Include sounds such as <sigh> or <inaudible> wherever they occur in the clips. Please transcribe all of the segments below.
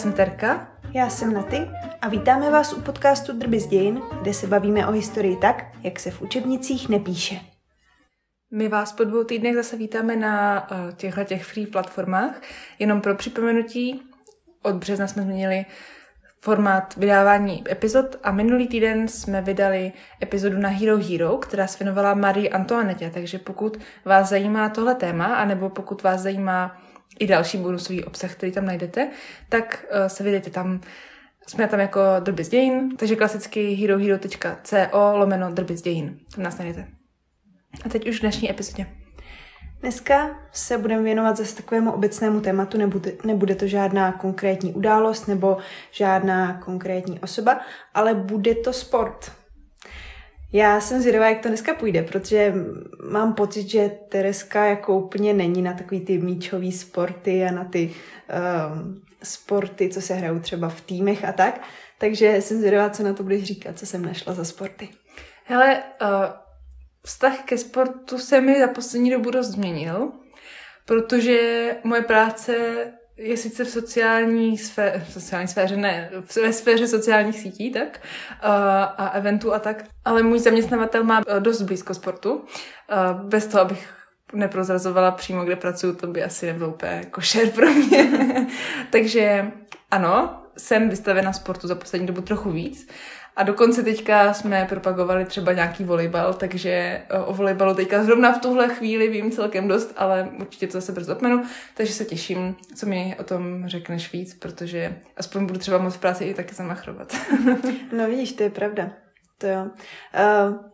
jsem Terka. Já jsem Naty a vítáme vás u podcastu Drby z dějin, kde se bavíme o historii tak, jak se v učebnicích nepíše. My vás po dvou týdnech zase vítáme na uh, těchto těch free platformách. Jenom pro připomenutí, od března jsme změnili formát vydávání epizod a minulý týden jsme vydali epizodu na Hero Hero, která se věnovala Marie Antoinette, takže pokud vás zajímá tohle téma, anebo pokud vás zajímá i další bonusový obsah, který tam najdete, tak uh, se vydejte tam jsme tam jako drby dějin, takže klasicky herohero.co lomeno drby dějin. Tam nás najdete. A teď už v dnešní epizodě. Dneska se budeme věnovat zase takovému obecnému tématu, nebude, nebude to žádná konkrétní událost nebo žádná konkrétní osoba, ale bude to sport. Já jsem zvědavá, jak to dneska půjde, protože mám pocit, že Tereska jako úplně není na takový ty míčový sporty a na ty um, sporty, co se hrajou třeba v týmech a tak. Takže jsem zvědavá, co na to budeš říkat, co jsem našla za sporty. Hele, uh, vztah ke sportu se mi za poslední dobu dost změnil, protože moje práce je sice v sociální sféře, v sociální sféře, ne, ve sféře sociálních sítí, tak, a, a eventů a tak, ale můj zaměstnavatel má dost blízko sportu, a bez toho, abych neprozrazovala přímo, kde pracuju, to by asi nebylo úplně košer pro mě. <laughs> Takže ano, jsem vystavena sportu za poslední dobu trochu víc. A dokonce teďka jsme propagovali třeba nějaký volejbal, takže eh, o volejbalu teďka zrovna v tuhle chvíli vím celkem dost, ale určitě to zase brzo opmenu, takže se těším, co mi o tom řekneš víc, protože aspoň budu třeba moc v práci i taky zamachrovat. <laughs> no vidíš, to je pravda. To jo. Uh,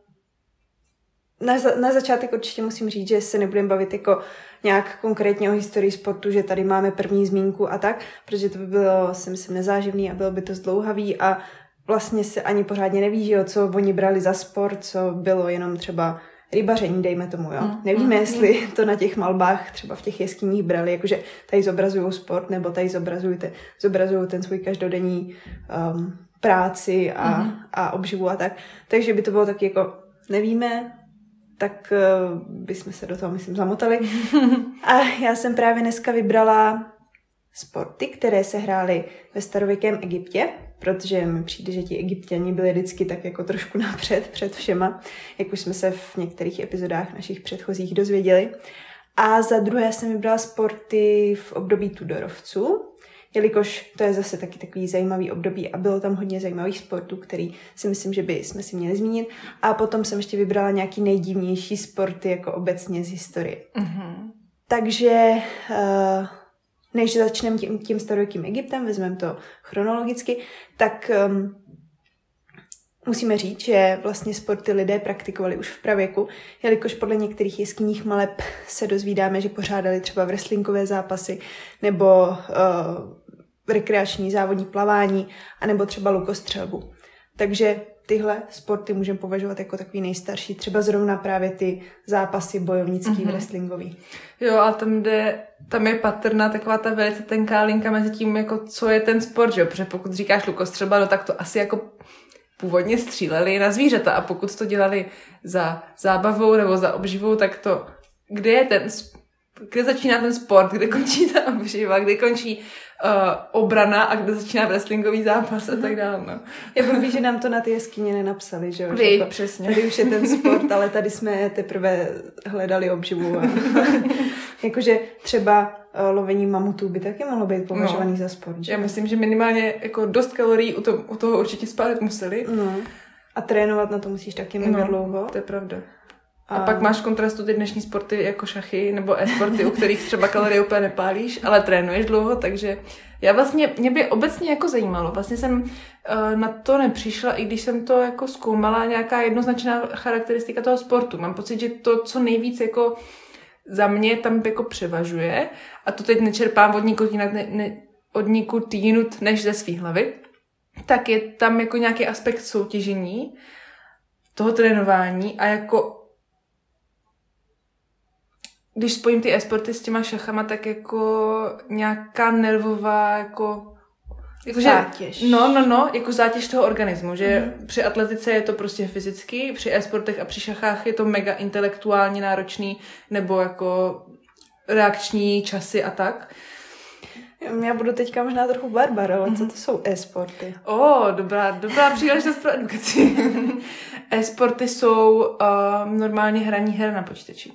na, za, na začátek určitě musím říct, že se nebudeme bavit jako nějak konkrétně o historii sportu, že tady máme první zmínku a tak, protože to by bylo, si myslím, nezáživný a bylo by to zdlouhavý a vlastně se ani pořádně neví, že jo, co oni brali za sport, co bylo jenom třeba rybaření, dejme tomu, jo. Mm, Nevíme, mm, jestli mm. to na těch malbách třeba v těch jeskyních brali, jakože tady zobrazují sport, nebo tady zobrazují, te, zobrazují ten svůj každodenní um, práci a, mm. a obživu a tak. Takže by to bylo taky jako, nevíme, tak uh, bychom se do toho, myslím, zamotali. <laughs> a já jsem právě dneska vybrala sporty, které se hrály ve starověkém Egyptě, protože mi přijde, že ti egyptěni byli vždycky tak jako trošku <laughs> napřed, před všema, jak už jsme se v některých epizodách našich předchozích dozvěděli. A za druhé jsem vybrala sporty v období Tudorovců, jelikož to je zase taky takový zajímavý období a bylo tam hodně zajímavých sportů, který si myslím, že by jsme si měli zmínit. A potom jsem ještě vybrala nějaký nejdivnější sporty jako obecně z historie. Mm-hmm. Takže uh, než začneme tím, tím starověkým Egyptem, vezmeme to chronologicky, tak um, musíme říct, že vlastně sporty lidé praktikovali už v pravěku, jelikož podle některých jeskyních maleb se dozvídáme, že pořádali třeba wrestlingové zápasy nebo uh, rekreační závodní plavání, anebo třeba lukostřelbu. Takže tyhle sporty můžeme považovat jako takový nejstarší, třeba zrovna právě ty zápasy bojovnický, mm-hmm. wrestlingový. Jo, a tam jde, tam je patrná taková ta velice tenká linka mezi tím, jako co je ten sport, že jo? Protože pokud říkáš lukostřeba, no tak to asi jako původně stříleli na zvířata a pokud to dělali za zábavou nebo za obživou, tak to, kde je ten, kde začíná ten sport, kde končí ta obživa, kde končí uh, obrana a kde začíná wrestlingový zápas a tak dále. No. Je blbý, že nám to na ty jeskyně nenapsali, že jo? Vy, to, přesně. Tady už je ten sport, ale tady jsme teprve hledali obživu. A, <laughs> jakože třeba uh, lovení mamutů by taky mohlo být považovaný no. za sport. Že? Já myslím, že minimálně jako dost kalorií u, to, u toho určitě spálit museli. No. A trénovat na to musíš taky mega no, dlouho. To je pravda. A pak máš kontrastu ty dnešní sporty jako šachy nebo e-sporty, u kterých třeba kalorie úplně nepálíš, ale trénuješ dlouho, takže já vlastně, mě by obecně jako zajímalo, vlastně jsem uh, na to nepřišla, i když jsem to jako zkoumala, nějaká jednoznačná charakteristika toho sportu. Mám pocit, že to, co nejvíc jako za mě tam jako převažuje, a to teď nečerpám od nikud jinak, ne, ne, od nikud jinut než ze svých hlavy, tak je tam jako nějaký aspekt soutěžení, toho trénování a jako když spojím ty esporty s těma šachama, tak jako nějaká nervová, jako jako zátěž. Že, no, no, no, jako zátěž toho organismu, že mm. při atletice je to prostě fyzicky, při esportech a při šachách je to mega intelektuálně náročný, nebo jako reakční časy a tak. Já budu teďka možná trochu barbar, ale co to jsou e-sporty? O, oh, dobrá, dobrá příležitost pro edukaci. <laughs> e-sporty jsou uh, normálně hraní her na počítači.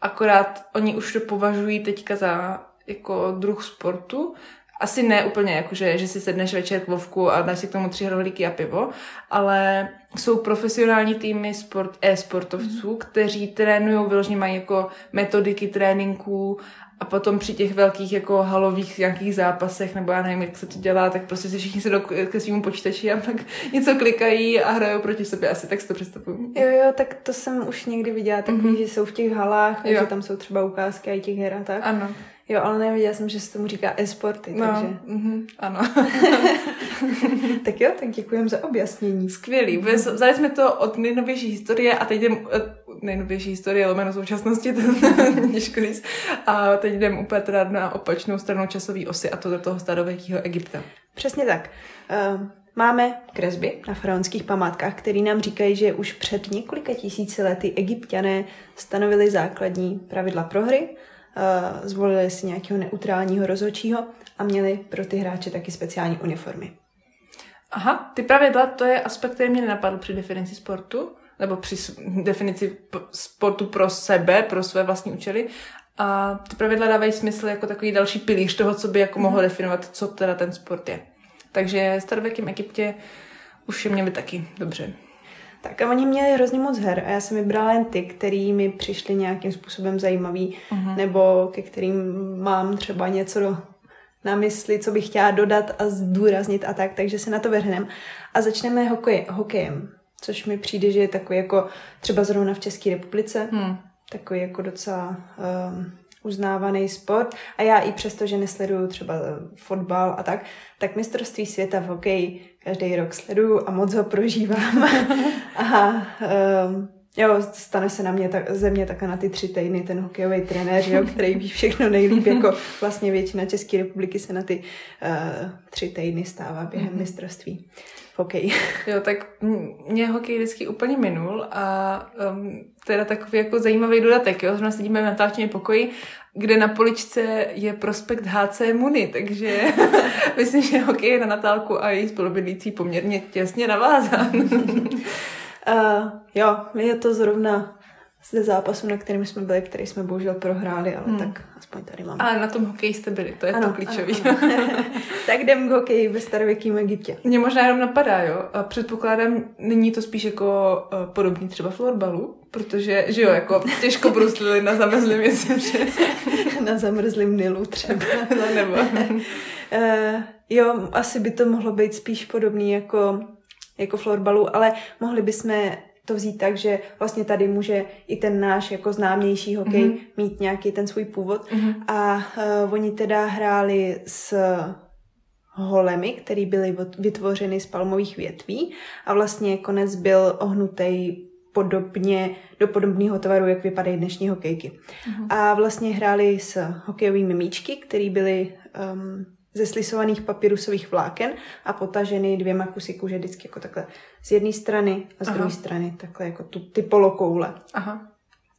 Akorát oni už to považují teďka za jako druh sportu, asi ne úplně jako, že, že si sedneš večer k vovku a dáš si k tomu tři hrohlíky a pivo, ale jsou profesionální týmy sport, e-sportovců, kteří trénují, vyloženě mají jako metodiky tréninků a potom při těch velkých jako halových nějakých zápasech, nebo já nevím, jak se to dělá, tak prostě si všichni se do, ke svým počítači a pak něco klikají a hrajou proti sobě. Asi tak si to představuju. Jo, jo, tak to jsem už někdy viděla, takový, mm-hmm. že jsou v těch halách, že tam jsou třeba ukázky a těch her a tak. Ano. Jo, ale nevěděla jsem, že se tomu říká e-sporty, no, takže... Mm-hmm, ano. <laughs> tak jo, tak děkujeme za objasnění. Skvělý. Vzali jsme to od nejnovější historie a teď jdem eh, nejnovější historie, lomeno současnosti, <laughs> to těžko říct. A teď jdem úplně teda na opačnou stranu časové osy a to do toho starověkého Egypta. Přesně tak. Uh, Máme kresby na faraonských památkách, které nám říkají, že už před několika tisíci lety egyptiané stanovili základní pravidla pro hry Eh, zvolili si nějakého neutrálního rozhodčího a měli pro ty hráče taky speciální uniformy. Aha, ty pravidla, to je aspekt, který mě nenapadl při definici sportu, nebo při definici sportu pro sebe, pro své vlastní účely. A ty pravidla dávají smysl jako takový další pilíř toho, co by jako mohlo mhm. definovat, co teda ten sport je. Takže v starověkém Egyptě už je měli taky dobře. Tak a oni měli hrozně moc her a já jsem vybrala jen ty, který mi přišly nějakým způsobem zajímavý, uh-huh. nebo ke kterým mám třeba něco do, na mysli, co bych chtěla dodat a zdůraznit a tak, takže se na to vrhneme. A začneme hokej, hokejem, což mi přijde, že je takový jako třeba zrovna v České republice, hmm. takový jako docela um, uznávaný sport. A já i přesto, že nesleduju třeba fotbal a tak, tak mistrovství světa v hokeji každý rok sleduju a moc ho prožívám. <laughs> a um, jo, stane se na mě tak, ze mě také na ty tři týdny ten hokejový trenér, jo, který ví všechno nejlíp, jako vlastně většina České republiky se na ty uh, tři týdny stává během mm-hmm. mistrovství hokej. <laughs> Jo, tak mě hokej vždycky úplně minul a um, teda takový jako zajímavý dodatek, jo, zrovna sedíme v natáčení pokoji, kde na poličce je prospekt HC Muni, takže <laughs> myslím, že hokej je na Natálku a její spolubydlící poměrně těsně navázán. uh, <laughs> jo, je to zrovna ze zápasu, na kterým jsme byli, který jsme bohužel prohráli, ale hmm. tak aspoň tady máme. Ale na tom hokeji jste byli, to je ano, to klíčový. Ano, ano. <laughs> tak jdem k hokeji ve starověkém Egyptě. Mě možná jenom napadá, jo. A předpokládám, není to spíš jako uh, podobný třeba florbalu, protože, že jo, jako těžko bruslili na zamrzlém jezeře. <laughs> na zamrzlém Nilu třeba. <laughs> no, nebo. uh, jo, asi by to mohlo být spíš podobný jako jako florbalu, ale mohli bychom to vzít tak, že vlastně tady může i ten náš jako známější hokej mm-hmm. mít nějaký ten svůj původ. Mm-hmm. A uh, oni teda hráli s holemi, které byly vytvořeny z palmových větví a vlastně konec byl ohnutý podobně do podobného tvaru, jak vypadají dnešní hokejky. Mm-hmm. A vlastně hráli s hokejovými míčky, které byly um, ze slisovaných papirusových vláken a potaženy dvěma kusy kůže vždycky jako takhle z jedné strany a z druhé strany takhle jako tu, ty polokoule. Aha.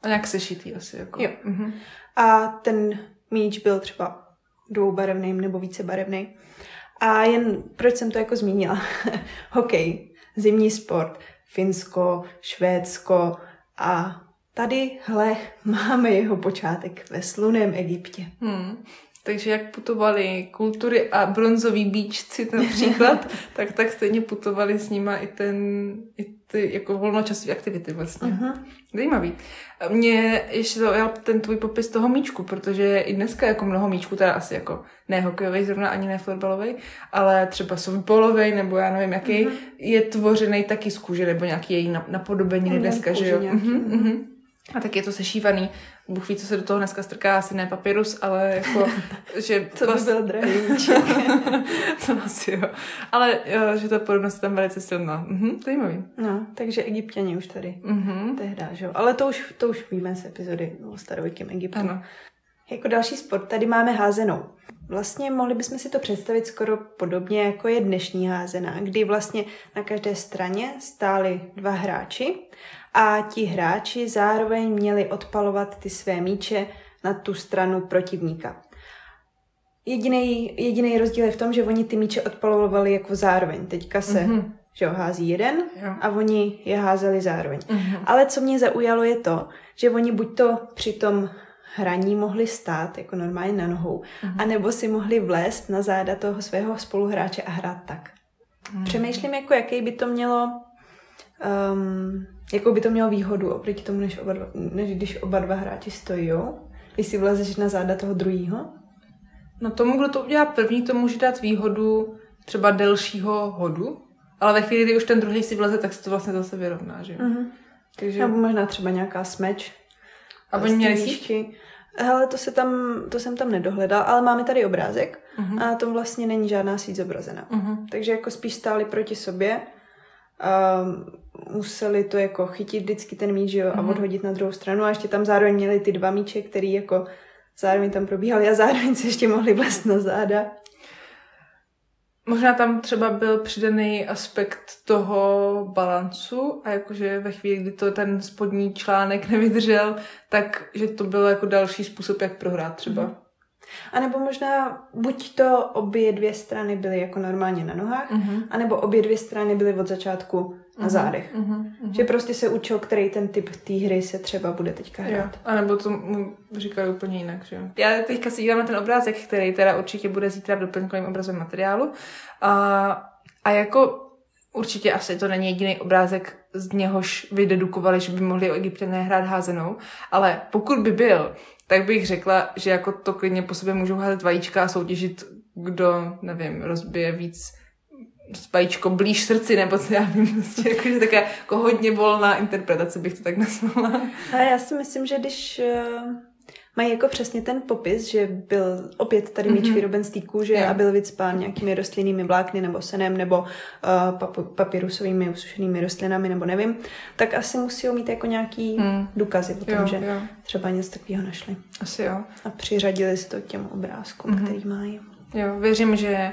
A nějak sešitý asi. Jako. Jo. Mhm. A ten míč byl třeba dvoubarevný nebo vícebarevný. A jen proč jsem to jako zmínila? <laughs> Hokej, zimní sport, Finsko, Švédsko a tady, hle, <laughs> máme jeho počátek ve sluném Egyptě. Hmm. Takže jak putovali kultury a bronzoví bíčci například, <laughs> tak tak stejně putovali s nima i ten, i ty jako volnočasové aktivity vlastně. Uh-huh. Zajímavý. Mě ještě zaujal ten tvůj popis toho míčku, protože i dneska jako mnoho míčků, teda asi jako ne hokejový zrovna, ani ne fotbalový, ale třeba softballový nebo já nevím jaký, uh-huh. je tvořený taky z kůže nebo nějaký její napodobeniny dneska, že jo? Uh-huh, uh-huh. A tak je to sešívaný. Bůh ví, co se do toho dneska strká, asi ne papirus, ale jako, <laughs> že... to by byl drahý <laughs> To asi jo. Ale jo, že ta podobnost je tam velice silná. Mhm, zajímavý. No, takže egyptěni už tady mhm. tehda, že jo. Ale to už, to už víme z epizody o starověkém Egyptu. Ano. Jako další sport tady máme házenou. Vlastně mohli bychom si to představit skoro podobně, jako je dnešní házená, kdy vlastně na každé straně stáli dva hráči a ti hráči zároveň měli odpalovat ty své míče na tu stranu protivníka. jediný, jediný rozdíl je v tom, že oni ty míče odpalovali jako zároveň. Teďka se Mhm. že jo, hází jeden Jo. a oni je házeli zároveň. Mhm. Ale co mě zaujalo je to, že oni buď to při tom hraní mohli stát jako normálně na nohou, Mhm. anebo si mohli vlézt na záda toho svého spoluhráče a hrát tak. Mhm. Přemýšlím, jako jaký by to mělo um, jakou by to mělo výhodu oproti tomu, než, oba dva, než když oba dva hráči stojí? Když si vlezeš na záda toho druhého. No tomu, kdo to udělá první, to může dát výhodu třeba delšího hodu, ale ve chvíli, kdy už ten druhý si vleze, tak se to vlastně zase vyrovná, že jo? Mhm. Takže, Nebo možná třeba nějaká smeč. a oni měli z té síť? výšky. Hele, to, se tam, to jsem tam nedohledal, ale máme tady obrázek Mhm. a na tom vlastně není žádná síť zobrazena. Mhm. Takže jako spíš stáli proti sobě a museli to jako chytit vždycky ten míč jo, a Mhm. odhodit na druhou stranu a ještě tam zároveň měli ty dva míče, který jako zároveň tam probíhaly a zároveň se ještě mohli vlést na záda. Možná tam třeba byl přidaný aspekt toho balancu a jakože ve chvíli, kdy to ten spodní článek <laughs> nevydržel, tak že to byl jako další způsob, jak prohrát třeba. Mhm. A nebo možná buď to obě dvě strany byly jako normálně na nohách, Mhm. anebo obě dvě strany byly od začátku na zádech. Mhm. Mhm. Že prostě se učil, který ten typ té hry se třeba bude teďka Jo, hrát. a nebo to mu říkali úplně jinak, že jo. Já teďka si dívám na ten obrázek, který teda určitě bude zítra v doplňkovém obrazovém materiálu. A, a jako určitě asi to není jediný obrázek, z něhož vydedukovali, že by mohli egyptěné hrát házenou, ale pokud by byl, tak bych řekla, že jako to klidně po sobě můžou házet vajíčka a soutěžit, kdo, nevím, rozbije víc vajíčko blíž srdci, nebo co já vím, <laughs> prostě jako, že také jako hodně volná interpretace bych to tak nazvala. A já si myslím, že když uh, mají jako přesně ten popis, že byl opět tady míč Mhm. vyroben z té kůže Jo. a byl vycpán nějakými rostlinnými vlákny nebo senem nebo uh, pap- papirusovými usušenými rostlinami nebo nevím, tak asi musí mít jako nějaký Hmm. důkazy o tom, Jo, že jo. třeba něco takového našli. Asi jo. A přiřadili si to k těm obrázkům, Mhm. který mají. Jo, věřím, že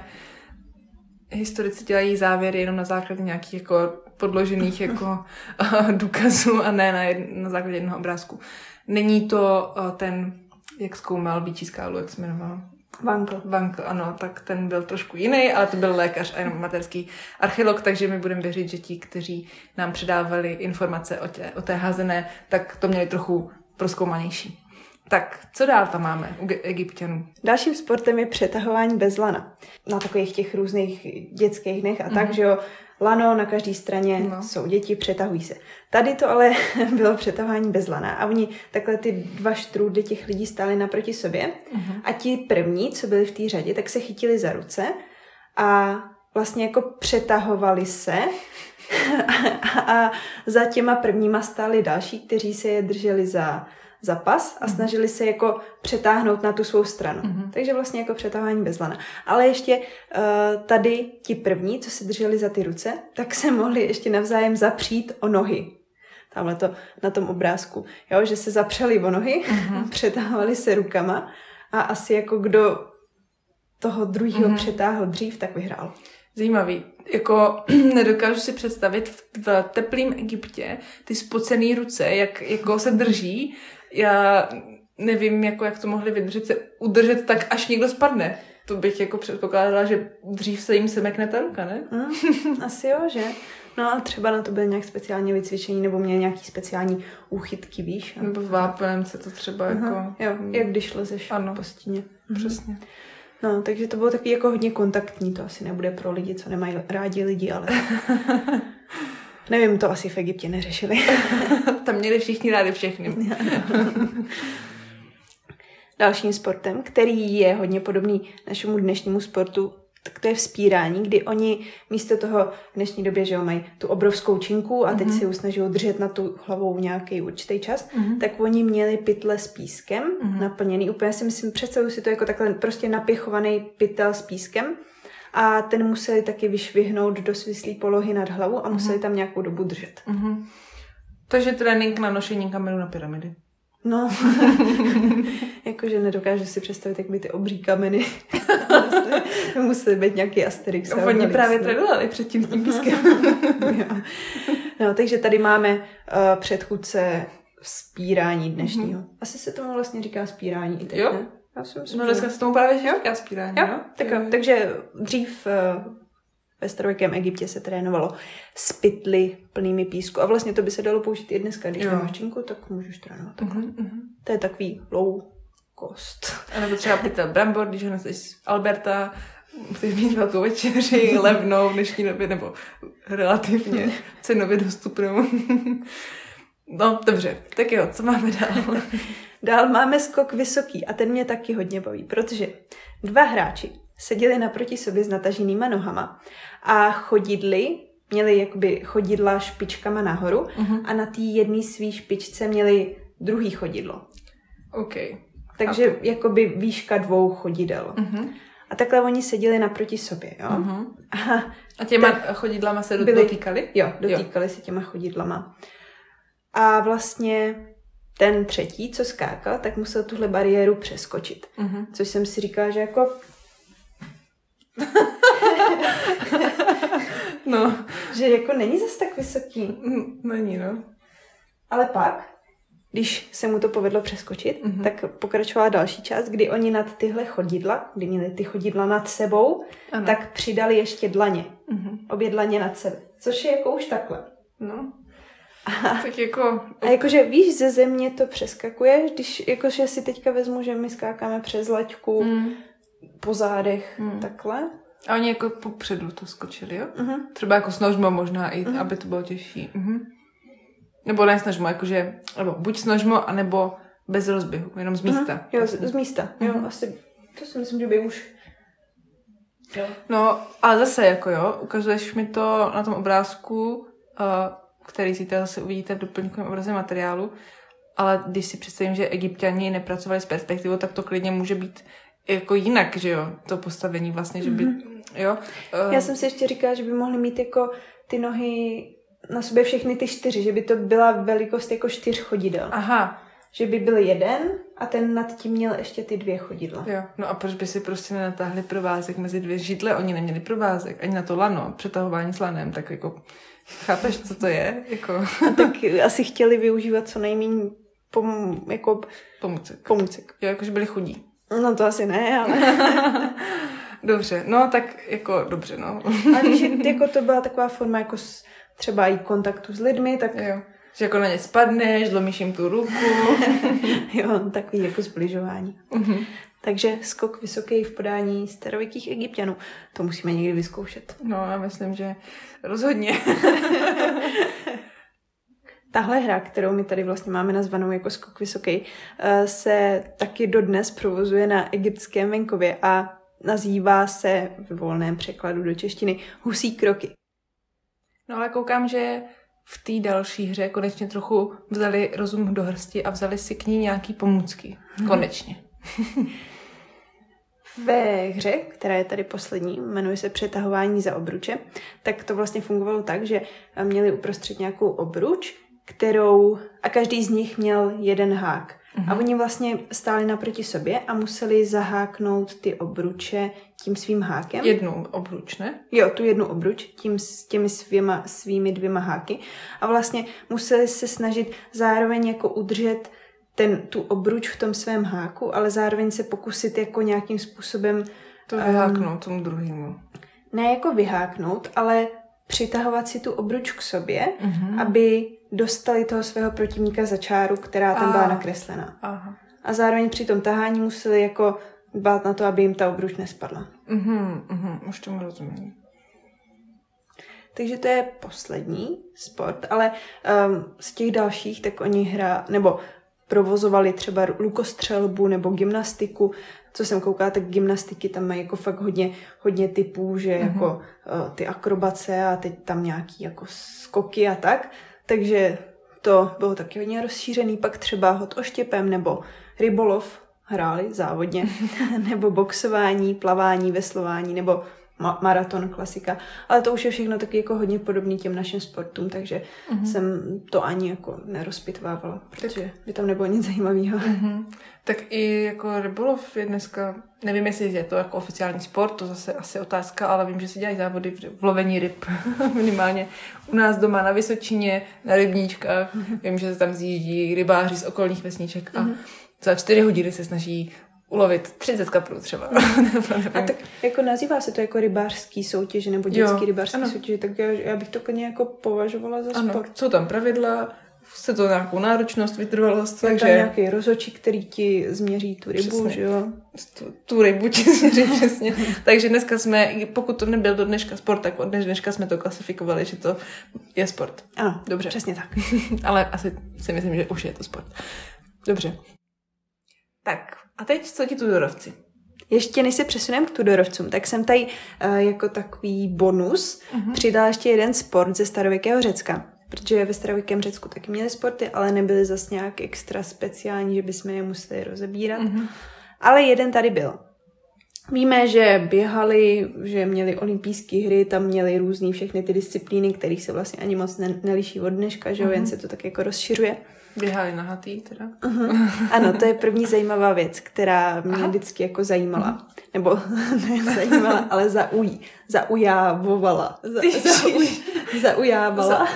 historici dělají závěry jenom na základě nějakých jako podložených jako <laughs> eh, důkazů a ne na, jed, na základě jednoho obrázku. Není to eh, ten, jak zkoumal Bíčí skálu, jak se jmenoval? Vankl. Vankl, ano, tak ten byl trošku jiný, ale to byl lékař a jenom materský archeolog, takže my budeme věřit, že ti, kteří nám předávali informace o, tě, o té házené, tak to měli trochu proskoumanější. Tak, co dál tam máme u egyptianů? Dalším sportem je přetahování bez lana. Na takových těch různých dětských dnech a tak, že jo, lano na každé straně No. jsou děti, přetahují se. Tady to ale <laughs> bylo přetahování bez lana a oni takhle ty dva štrůdy těch lidí stáli naproti sobě a ti první, co byli v té řadě, tak se chytili za ruce a vlastně jako přetahovali se a, <laughs> a za těma prvníma stáli další, kteří se je drželi za, za pas a snažili se jako přetáhnout na tu svou stranu. Mhm. Takže vlastně jako přetahování bez lana. Ale ještě uh, tady ti první, co se drželi za ty ruce, tak se mohli ještě navzájem zapřít o nohy. Tamhle to na tom obrázku. Jo, že se zapřeli o nohy, Mhm. <laughs> přetahovali se rukama a asi jako kdo toho druhého Mhm. přetáhl dřív, tak vyhrál. Zajímavý. Jako <clears throat> nedokážu si představit v, v teplém Egyptě ty spocené ruce, jak jako se drží. Já nevím, jako jak to mohli vydržet, se udržet tak, až někdo spadne. To bych jako předpokládala, že dřív se jim semekne ta ruka, ne? Mm, asi jo, že? No a třeba na to byly nějak speciálně vycvičení nebo měli nějaký speciální úchytky, víš? A... Nebo v se to třeba Aha, jako... jo, jak když lezeš Ano. po stíně. Přesně. No, takže to bylo takový jako hodně kontaktní, to asi nebude pro lidi, co nemají rádi lidi, ale... <laughs> Nevím, to asi v Egyptě neřešili. <laughs> Tam měli všichni rádi všechny. <laughs> Dalším sportem, který je hodně podobný našemu dnešnímu sportu, tak to je vzpírání, kdy oni místo toho v dnešní době, že jo, mají tu obrovskou činku a teď Mhm. si ji snaží udržet na tu hlavou nějaký určitý čas, Mhm. tak oni měli pytle s pískem Mhm. naplněný. Úplně si myslím, představuji si to jako takhle prostě napěchovaný pytel s pískem a ten museli taky vyšvihnout do svislý polohy nad hlavu a museli tam nějakou dobu držet. Mhm. Takže trénink na nošení kamenů na pyramidy. No, <laughs> jakože nedokážu si představit, jak by ty obří kameny musely, <laughs> musely být nějaký Asterix. a Oni právě no. trénovali předtím s tím pískem. <laughs> Jo. no, takže tady máme uh, předchůdce spírání dnešního. Asi se tomu vlastně říká spírání i teď, Jo? ne? Já si myslím, No že- dneska se tomu právě říká spírání, Jo, no? tak jo. Takže dřív eh, ve starověkém Egyptě se trénovalo s pytly plnými písku. A vlastně to by se dalo použít i dneska. Když Jo. nemáš činku, tak můžeš trénovat. Tak Mhm, mhm. to je takový low cost. A nebo třeba pytel brambor, když ho neseš z Alberta, musíš mít velkou večeři, <laughs> levnou v dnešní době, nebo relativně cenově dostupnou. <laughs> No, dobře, tak jo, co máme dál? <laughs> Dál máme skok vysoký a ten mě taky hodně baví, protože dva hráči seděli naproti sobě s nataženýma nohama a chodidly, měli jakoby chodidla špičkama nahoru Mhm. a na té jedné svý špičce měli druhý chodidlo. OK. Takže jakoby výška dvou chodidel. Mhm. A takhle oni seděli naproti sobě, jo? Mhm. A A těma chodidlama se do- Byli- dotýkali? jo, dotýkali se těma chodidlama. A vlastně ten třetí, co skákal, tak musel tuhle bariéru přeskočit. Mhm. Což jsem si říkala, že jako, <laughs> No, že jako není zas tak vysoký. není, no. Ale pak, když se mu to povedlo přeskočit, Mhm. tak pokračovala další část, kdy oni nad tyhle chodidla, kdy měli ty chodidla nad sebou, Ano. tak přidali ještě dlaně. Mhm. Obě dlaně nad sebe. Což je jako už takhle. No. <laughs> Tak jako... A jakože víš, ze země to přeskakuje, když jakože si teďka vezmu, že my skákáme přes laťku, Mm. po zádech, Mm. takhle. A oni jako popředu to skočili, jo? Uh-huh. Třeba jako s nožmo možná i, Mhm. aby to bylo těžší. Mhm. Nebo ne s nožmo, jakože, nebo buď s nožmo, anebo bez rozběhu, jenom z místa. Uh-huh. Jo, z, z místa. Jo, Mhm. asi, to si myslím, že by už... Jo. No, ale zase jako jo, ukazuješ mi to na tom obrázku, uh, který si teda zase uvidíte v doplňkovém obraze materiálu, ale když si představím, že egyptiani nepracovali s perspektivou, tak to klidně může být jako jinak, že jo, to postavení vlastně, že by, jo. Uh, Já jsem si ještě říkala, že by mohli mít jako ty nohy na sobě všechny ty čtyři, že by to byla velikost jako čtyř chodidel. Aha, Že by byl jeden a ten nad tím měl ještě ty dvě chodidla. jo. No a proč by si prostě nenatáhli provázek mezi dvě židle? Oni neměli provázek, ani na to lano, přetahování s lanem, tak jako, chápeš, co to je? Jako, A tak asi chtěli využívat co nejméně pom, jako pomůcek. pomůcek. Jo, jakože byli chudí. No to asi ne, ale... <laughs> Dobře, no tak jako dobře, no. Ale že jako to byla taková forma jako s, třeba i kontaktu s lidmi, tak jo. Že jako na ně spadneš, zlomíš jim tu ruku. <laughs> jo, takový jako zbližování. Mhm. Takže skok vysoký v podání starověkých egyptianů. To musíme někdy vyzkoušet. No, já myslím, že rozhodně. <laughs> Tahle hra, kterou my tady vlastně máme nazvanou jako skok vysoký, eh, se taky dodnes provozuje na egyptském venkově a nazývá se v volném překladu do češtiny husí kroky. No ale koukám, že v té další hře konečně trochu vzali rozum do hrsti a vzali si k ní nějaký pomůcky. Konečně. <laughs> Ve hře, která je tady poslední, jmenuje se Přetahování za obruče, tak to vlastně fungovalo tak, že měli uprostřed nějakou obruč, kterou a každý z nich měl jeden hák. A oni vlastně stáli naproti sobě a museli zaháknout ty obruče tím svým hákem. Jednu obruč, ne? Jo, tu jednu obruč tím s těmi svýma, svými dvěma háky. A vlastně museli se snažit zároveň jako udržet ten, tu obruč v tom svém háku, ale zároveň se pokusit jako nějakým způsobem To Ehm. vyháknout tomu druhému. ne jako vyháknout, ale přitahovat si tu obruč k sobě, Mhm. aby dostali toho svého protivníka za čáru, která tam byla A. nakreslená. Aha. A zároveň při tom tahání museli jako dbát na to, aby jim ta obruč nespadla. Mhm, mhm, už tomu rozumím. Takže to je poslední sport, ale um, z těch dalších, tak oni hra, nebo provozovali třeba lukostřelbu nebo gymnastiku. Co jsem koukala, tak gymnastiky tam mají jako fakt hodně, hodně typů, že mm-hmm. jako uh, ty akrobace a teď tam nějaký jako skoky a tak. Takže to bylo taky hodně rozšířený. Pak třeba hod oštěpem nebo rybolov hráli závodně, <laughs> nebo boxování, plavání, veslování, nebo ma- maraton, klasika. Ale to už je všechno taky jako hodně podobný těm našim sportům, takže mm-hmm. jsem to ani jako nerozpitvávala, protože by tam nebylo nic zajímavého. Mhm. Tak i jako rybolov je dneska, nevím, jestli je to jako oficiální sport, to zase asi otázka, ale vím, že se dělají závody v lovení ryb <laughs> minimálně. U nás doma na Vysočině, na rybníčkách, vím, že se tam zjíždí rybáři z okolních vesniček a za čtyři hodiny se snaží ulovit 30 kaprů třeba. <laughs> A tak jako nazývá se to jako rybářský soutěž nebo dětský rybářský soutěž, tak já, já bych to klidně jako považovala za ano, sport. jsou tam pravidla, se to nějakou náročnost, vytrvalost, Je takže... tam nějaký rozočí, který ti změří tu rybu, Přesně. že jo? tu, tu rybu ti <laughs> změří přesně. Takže dneska jsme, pokud to nebyl do dneška sport, tak od dneška jsme to klasifikovali, že to je sport. Ano, Dobře. přesně tak. <laughs> Ale asi si myslím, že už je to sport. Dobře. Tak, a teď co ti tudorovci? Ještě než se přesuneme k Tudorovcům, tak jsem tady uh, jako takový bonus uh-huh. přidala ještě jeden sport ze starověkého Řecka. Protože ve starověkém Řecku taky měli sporty, ale nebyly zas nějak extra speciální, že bychom je museli rozebírat. Uh-huh. Ale jeden tady byl. Víme, že běhali, že měli olympijské hry, tam měli různý všechny ty disciplíny, kterých se vlastně ani moc ne- neliší od dneška, že jo, jen se to tak jako rozšiřuje. Běhali na hatý teda. Uh-huh. Ano, to je první zajímavá věc, která mě Aha. vždycky jako zajímala. Nebo <laughs> ne zajímala, ale zaují. Zaujávovala. Za, zauj, zaujávala.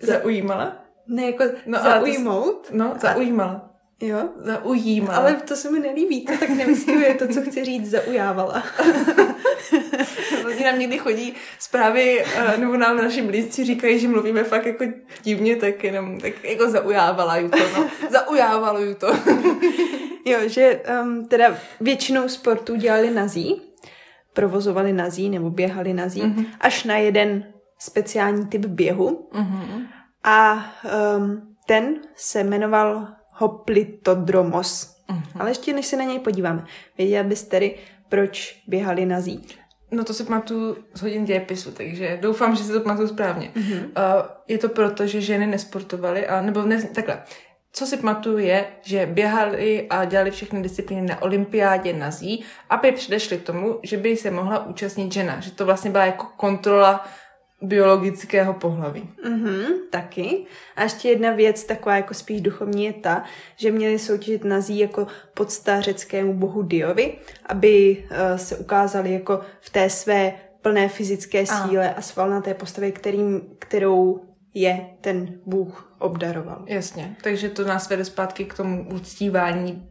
Zaujímala? Ne, jako No, no, ale to-. No, zaujímala. Jo? Zaujímala. Ale to se mi nelíbí, to tak nevystihuje to, co chci říct, zaujávala. <laughs> Oni nám někdy chodí zprávy, eh, nebo nám naši blízci říkají, že mluvíme fakt jako divně, tak jenom tak jako zaujávala ju to, no. Zaujávalo ju to. <laughs> Jo, že um, teda většinou sportů dělali nazí, provozovali nazí nebo běhali nazí, mm-hmm. až na jeden speciální typ běhu. Mhm. A um, ten se jmenoval Hoplitodromos. Mhm. Ale ještě než se na něj podíváme, věděla bys tedy, proč běhali nazí? No to si pamatuju z hodin dějepisu, takže doufám, že si to pamatuju správně. Mm-hmm. Uh, je to proto, že ženy nesportovaly, a, nebo ne, takhle. Co si pamatuju je, že běhali a dělali všechny disciplíny na olympiádě na zí, aby předešli tomu, že by se mohla účastnit žena. Že to vlastně byla jako kontrola biologického pohlaví. Mhm, taky. A ještě jedna věc, taková jako spíš duchovní, je ta, že měli soutěžit nazí jako podsta řeckému bohu Diovi, aby uh, se ukázali jako v té své plné fyzické síle a svalnaté postavě, kterým, kterou je ten bůh obdaroval. Jasně, takže to nás vede zpátky k tomu uctívání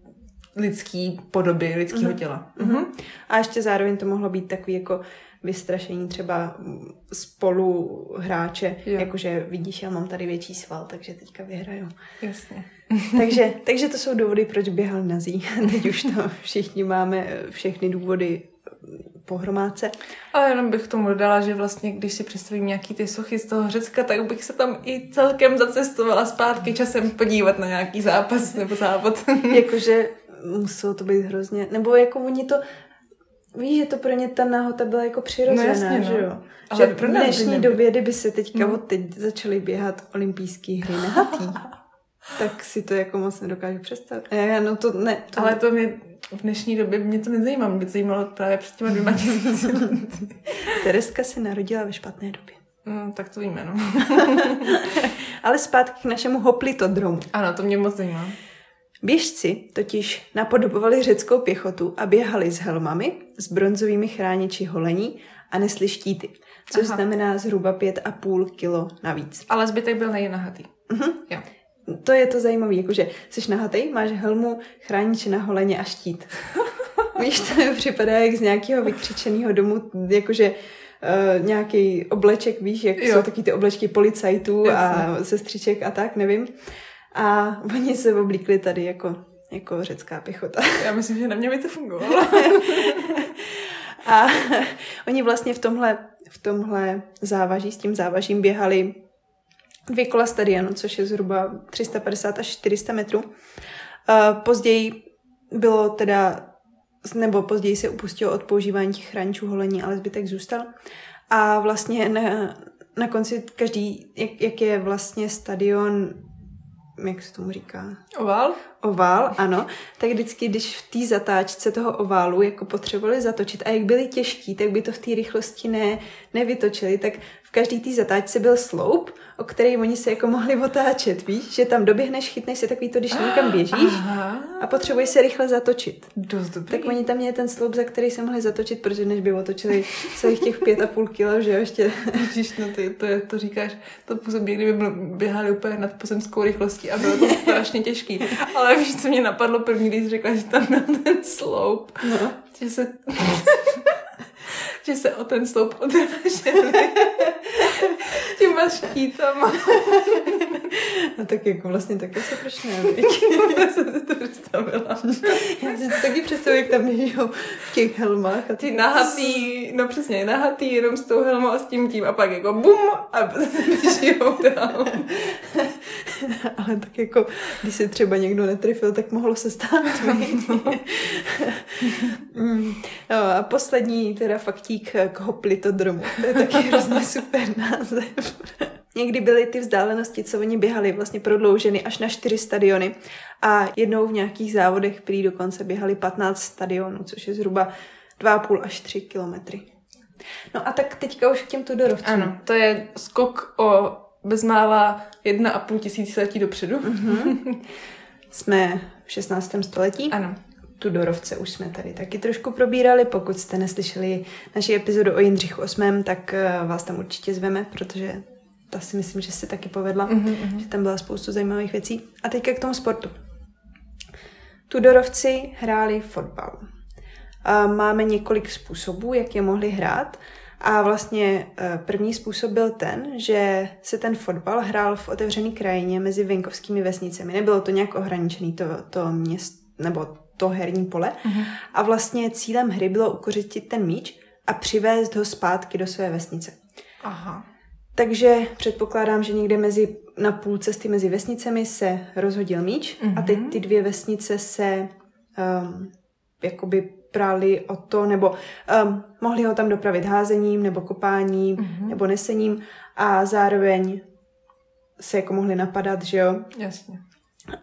lidský podoby, lidského mm. těla. Mhm. A ještě zároveň to mohlo být takový jako vystrašení třeba spolu hráče, Jo. jakože vidíš, já mám tady větší sval, takže teďka vyhraju. Jasně. takže, <laughs> takže to jsou důvody, proč běhal nazí. <laughs> Teď už to všichni máme všechny důvody mm, po hromádce. Ale jenom bych tomu dodala, že vlastně, když si představím nějaký ty sochy z toho Řecka, tak bych se tam i celkem zacestovala zpátky časem podívat na nějaký zápas nebo závod. <laughs> jakože muselo to být hrozně, nebo jako oni to, víš, že to pro ně ta nahota byla jako přirozená, No jasně, no. že jo? Ale že v pro by dnešní nebyl. době, kdyby se teďka No. od teď začaly běhat olympijské hry nahatý, <laughs> tak si to jako moc nedokážu představit. Já, no to ne. To Ale to mě v dnešní době mě to nezajímá, mě to zajímalo právě před těma dvěma tisíci. <laughs> Tereska se narodila ve špatné době. No, tak to víme, no. <laughs> Ale zpátky k našemu hoplitodromu. Ano, to mě moc zajímá. Běžci totiž napodobovali řeckou pěchotu a běhali s helmami, s bronzovými chrániči holení a nesli štíty, což Aha. znamená zhruba 5,5 kilo navíc. Ale zbytek byl nejen nahatý. Mhm. Jo. To je to zajímavé, jakože jsi nahatej, máš helmu, chrániče na holeně a štít. <laughs> Víš, to mi připadá jak z nějakého vykřičeného domu, jakože uh, nějaký obleček, víš, jak Jo. jsou taky ty oblečky policajtů a Jasně. sestřiček a tak, nevím. A <laughs> oni se oblíkli tady jako, jako řecká pěchota. <laughs> Já myslím, že na mě by to fungovalo. <laughs> A oni vlastně v tomhle, v tomhle závaží, s tím závažím běhali dvě kola stadionu, což je zhruba 350 až 400 metrů. A později bylo teda, nebo později se upustilo od používání těch chráničů holení, ale zbytek zůstal. A vlastně na, na konci každý, jak, jak je vlastně stadion, jak se tomu říká? Oval? ovál, ano, tak vždycky, když v té zatáčce toho oválu jako potřebovali zatočit a jak byli těžký, tak by to v té rychlosti ne, nevytočili, tak každý té zatáčce byl sloup, o který oni se jako mohli otáčet, víš? Že tam doběhneš, chytneš si takový to, když někam běžíš Aha. a potřebuješ se rychle zatočit. Dost dobrý. Tak oni tam měli ten sloup, za který se mohli zatočit, protože než by otočili celých těch pět a půl kilo, že jo, ještě. Ježiš, no ty, to, je, to říkáš, to působí, kdyby běhali úplně nad pozemskou rychlostí a bylo to strašně těžký. Ale víš, co mě napadlo první, když řekla, že tam byl ten sloup, No. že se, že se o ten sloup odráželi <laughs> těma štítama. <laughs> no tak jako vlastně taky se proč ne? <laughs> Já jsem si to představila. Já si taky představuji, jak tam běžou v těch helmách a Ty nahatý, no přesně, nahatý jenom s tou helmou a s tím tím a pak jako bum a běžijou dál. <laughs> Ale tak jako, když se třeba někdo netrefil, tak mohlo se stát. <laughs> Mm. no a poslední teda faktík k hoplitodromu. To je taky <laughs> hrozně super název. Někdy byly ty vzdálenosti, co oni běhali, vlastně prodlouženy až na čtyři stadiony a jednou v nějakých závodech prý dokonce běhali 15 stadionů, což je zhruba 2,5 až 3 kilometry. No a tak teďka už k těm Tudorovcům. Ano, to je skok o bezmála jedna a půl tisíciletí dopředu. Mhm. Jsme v 16. století. Ano. Tudorovce už jsme tady taky trošku probírali. Pokud jste neslyšeli naši epizodu o Jindřichu VIII, tak eh, vás tam určitě zveme, protože ta si myslím, že se taky povedla, Mm-hmm. že tam byla spoustu zajímavých věcí. A teďka k tomu sportu. Tudorovci hráli fotbal. A máme několik způsobů, jak je mohli hrát. A vlastně eh, první způsob byl ten, že se ten fotbal hrál v otevřené krajině mezi venkovskými vesnicemi. Nebylo to nějak ohraničené, to, to měst, nebo to herní pole. Mhm. A vlastně cílem hry bylo ukořistit ten míč a přivést ho zpátky do své vesnice. Aha. Takže předpokládám, že někde mezi, na půl cesty mezi vesnicemi se rozhodil míč mm-hmm. a teď ty dvě vesnice se um, jakoby prali o to, nebo um, mohli ho tam dopravit házením, nebo kopáním, mm-hmm. nebo nesením a zároveň se jako mohli napadat, že jo. Jasně.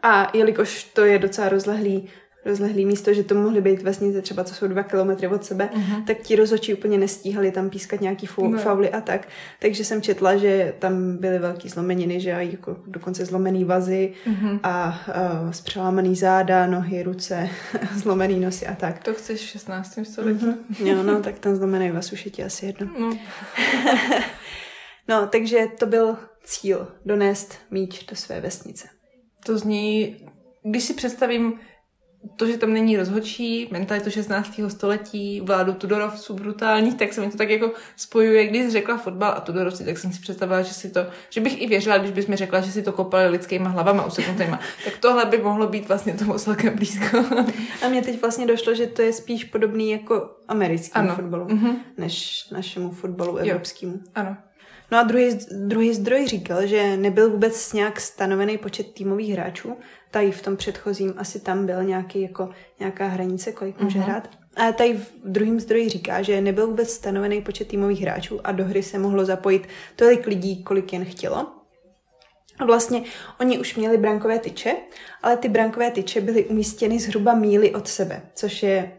A jelikož to je docela rozlehlý, rozlehlý místo, že to mohly být vesnice třeba, co jsou dva kilometry od sebe, Mhm. tak ti rozhodčí úplně nestíhali tam pískat nějaký fou, No. fauly a tak. Takže jsem četla, že tam byly velký zlomeniny, že jako dokonce zlomený vazy Mhm. a uh, zpřelámaný záda, nohy, ruce, <laughs> zlomený nosy a tak. To chceš v 16. století? Mhm. Jo, no, tak ten zlomený vaz už je ti asi jedno. No. <laughs> No, takže to byl cíl, donést míč do své vesnice. To zní, když si představím to, že tam není rozhodčí, mentalitu 16. století, vládu Tudorovců brutálních, tak se mi to tak jako spojuje, když jsi řekla fotbal a Tudorovci, tak jsem si představila, že si to, že bych i věřila, když bys mi řekla, že si to kopali lidskýma hlavama useknutýma. <laughs> tak tohle by mohlo být vlastně tomu celkem blízko. <laughs> A mně teď vlastně došlo, že to je spíš podobný jako americkému Ano. fotbalu, Mhm. než našemu fotbalu evropskému. Ano. No a druhý, druhý zdroj říkal, že nebyl vůbec nějak stanovený počet týmových hráčů. Tady v tom předchozím asi tam byl nějaký, jako, nějaká hranice, kolik může Mhm. hrát. A tady v druhém zdroji říká, že nebyl vůbec stanovený počet týmových hráčů a do hry se mohlo zapojit tolik lidí, kolik jen chtělo. A vlastně oni už měli brankové tyče, ale ty brankové tyče byly umístěny zhruba míly od sebe, což je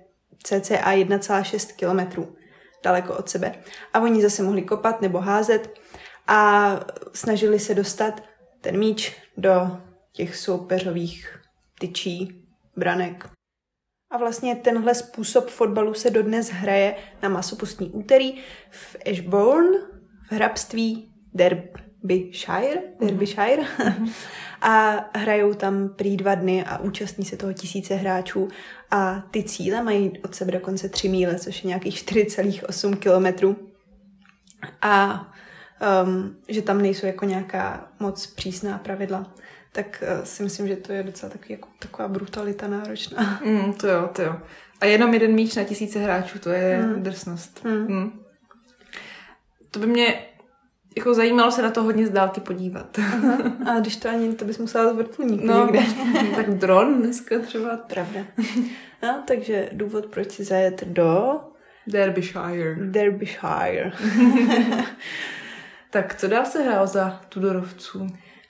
cca 1,6 kilometrů daleko od sebe. A oni zase mohli kopat nebo házet a snažili se dostat ten míč do těch soupeřových tyčí, branek. A vlastně tenhle způsob fotbalu se dodnes hraje na masopustní úterý v Ashbourne, v hrabství Derbyshire, Derbyshire. <laughs> a hrajou tam prý dva dny a účastní se toho tisíce hráčů a ty cíle mají od sebe dokonce 3 míle, což je nějakých 4,8 kilometrů. A um, že tam nejsou jako nějaká moc přísná pravidla, tak uh, si myslím, že to je docela takový, jako, taková brutalita náročná. Mm, to jo, to jo. A jenom jeden míč na tisíce hráčů, to je mm. drsnost. Hmm. Mm. To by mě jako zajímalo se na to hodně z dálky podívat. A když to ani, to bys musela z vrtulníku No, někde. <laughs> tak dron dneska třeba. Pravda. No, takže důvod, proč si zajet do Derbyshire. Derbyshire. <laughs> Tak co dál se hrál za Tudorovců?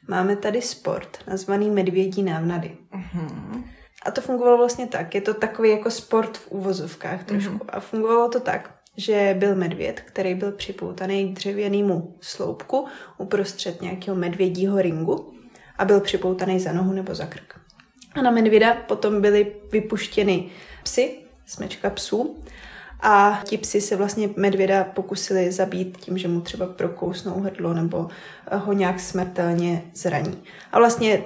Máme tady sport nazvaný medvědí návnady. Mhm. A to fungovalo vlastně tak. Je to takový jako sport v úvozovkách trošku. A fungovalo to tak, že byl medvěd, který byl připoutaný k dřevěnému sloupku uprostřed nějakého medvědího ringu a byl připoutaný za nohu nebo za krk. A na medvěda potom byly vypuštěny psy, smečka psů, a ti psi se vlastně medvěda pokusili zabít tím, že mu třeba prokousnou hrdlo nebo ho nějak smrtelně zraní. A vlastně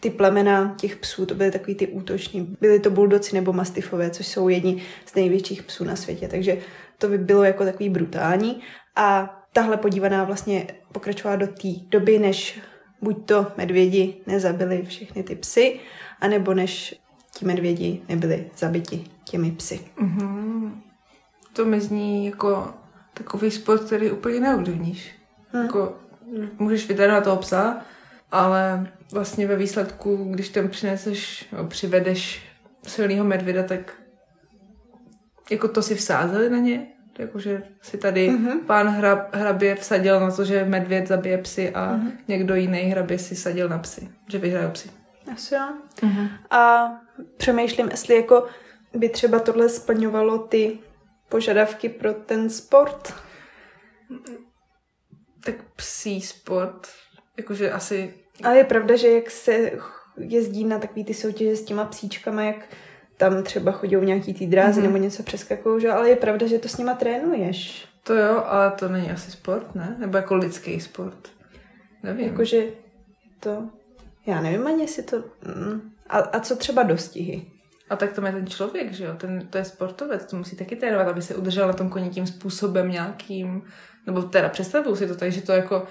ty plemena těch psů, to byly takový ty útoční. Byly to buldoci nebo mastifové, což jsou jedni z největších psů na světě. Takže to by bylo jako takový brutální. A tahle podívaná vlastně pokračovala do té doby, než buď to medvědi nezabili všechny ty psy, anebo než ti medvědi nebyli zabiti těmi psy. Mm-hmm. To mi zní jako takový sport, který úplně neovlivníš. Hmm. Jako, můžeš vytrénovat toho psa, ale vlastně ve výsledku, když tam přineseš, no, přivedeš silného medvěda, tak jako to si vsázeli na ně, jakože si tady mm-hmm. pán hra, hrabě vsadil na to, že medvěd zabije psy a mm-hmm. někdo jiný hrabě si sadil na psy, že vyhrají psy. Asi jo. Mm-hmm. A přemýšlím, jestli jako by třeba tohle splňovalo ty požadavky pro ten sport. Tak psí sport, jakože asi... Ale je pravda, že jak se jezdí na takový ty soutěže s těma psíčkama, jak tam třeba chodí nějaký ty drázy mm-hmm. nebo něco přeskakují, že? ale je pravda, že to s nima trénuješ. To jo, ale to není asi sport, ne? Nebo jako lidský sport. Nevím. Jakože to... Já nevím ani, jestli to... Mm. A, a co třeba dostihy? A tak to je ten člověk, že jo? Ten, to je sportovec, to musí taky trénovat, aby se udržel na tom koni tím způsobem nějakým. Nebo teda představuju si to tak, že to jako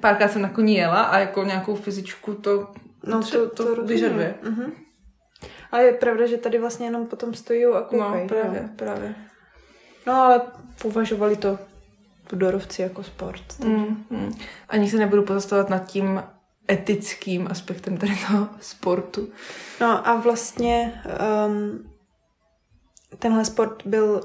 párkrát jsem na koni jela a jako nějakou fyzičku to, no, to, to, to vyžaduje. Uh-huh. Ale je pravda, že tady vlastně jenom potom stojí a koukají. No, právě, jo. právě. No, ale považovali to budorovci jako sport. Mm, mm. Ani se nebudu pozastavovat nad tím etickým aspektem tady toho sportu. No a vlastně um, tenhle sport byl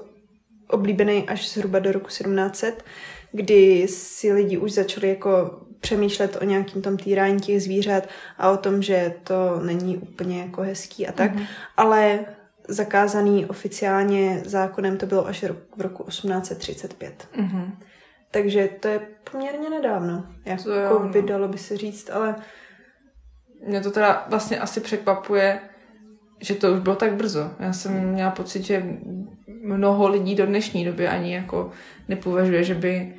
oblíbený až zhruba do roku 1700, kdy si lidi už začali jako přemýšlet o nějakým tom týrání těch zvířat a o tom, že to není úplně jako hezký a tak, mm-hmm. ale zakázaný oficiálně zákonem to bylo až v roku 1835. Mm-hmm. Takže to je poměrně nedávno. Jako to jo, no. by dalo by se říct, ale... Mě to teda vlastně asi překvapuje, že to už bylo tak brzo. Já jsem měla pocit, že mnoho lidí do dnešní doby ani jako nepovažuje, že by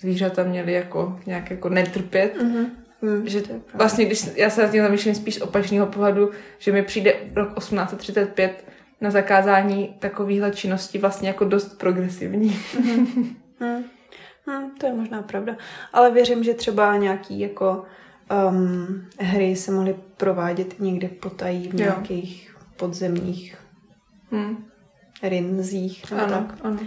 zvířata měly jako nějak jako netrpět. Mm-hmm. Mm, že vlastně, když já se na tím zamýšlím spíš z opačného pohledu, že mi přijde rok 1835 na zakázání takovýchhle činností vlastně jako dost progresivní. Mm-hmm. Hmm, to je možná pravda. Ale věřím, že třeba nějaký jako um, hry se mohly provádět někde potají v nějakých jo. podzemních hmm. rinzích. Ano, tak. ano.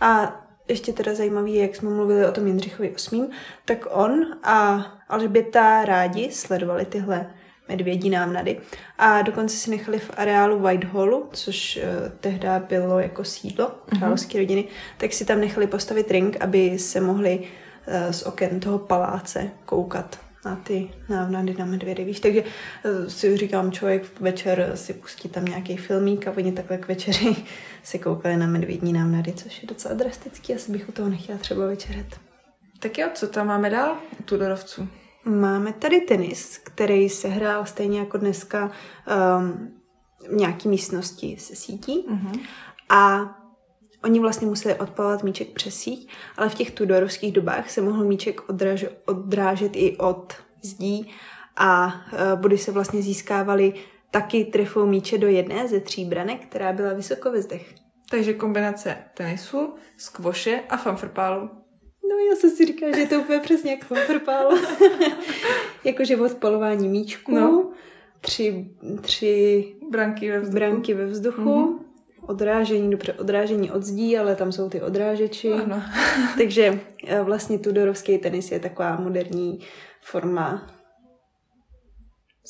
A ještě teda zajímavý, jak jsme mluvili o tom Jindřichovi VIII, tak on a Alžběta rádi sledovali tyhle medvědí námnady. A dokonce si nechali v areálu Whitehallu, což uh, tehdy bylo jako sídlo mhm. královské mm-hmm. rodiny, tak si tam nechali postavit ring, aby se mohli uh, z oken toho paláce koukat na ty návnady na medvědy, víš. Takže uh, si říkám, člověk večer si pustí tam nějaký filmík a oni takhle k večeři <laughs> se koukali na medvědní návnady, což je docela drastický, asi bych u toho nechtěla třeba večeřet. Tak jo, co tam máme dál u Tudorovců? Máme tady tenis, který se hrál stejně jako dneska um, v nějaký místnosti se sítí. Mm-hmm. A oni vlastně museli odpalovat míček přes síť, ale v těch tudorovských dobách se mohl míček odráž, odrážet i od zdí a uh, body se vlastně získávaly taky trefou míče do jedné ze tří branek, která byla vysoko ve zdech. Takže kombinace tenisu, skvoše a fanfrpálu. No já jsem si říkala, že je to úplně přesně jak fanfrpál. <laughs> Jakože odpalování míčků, no. tři, tři branky ve vzduchu, branky ve vzduchu mm-hmm. odrážení, dobře, odrážení od zdí, ale tam jsou ty odrážeči. Ano. <laughs> Takže eh, vlastně tudorovský tenis je taková moderní forma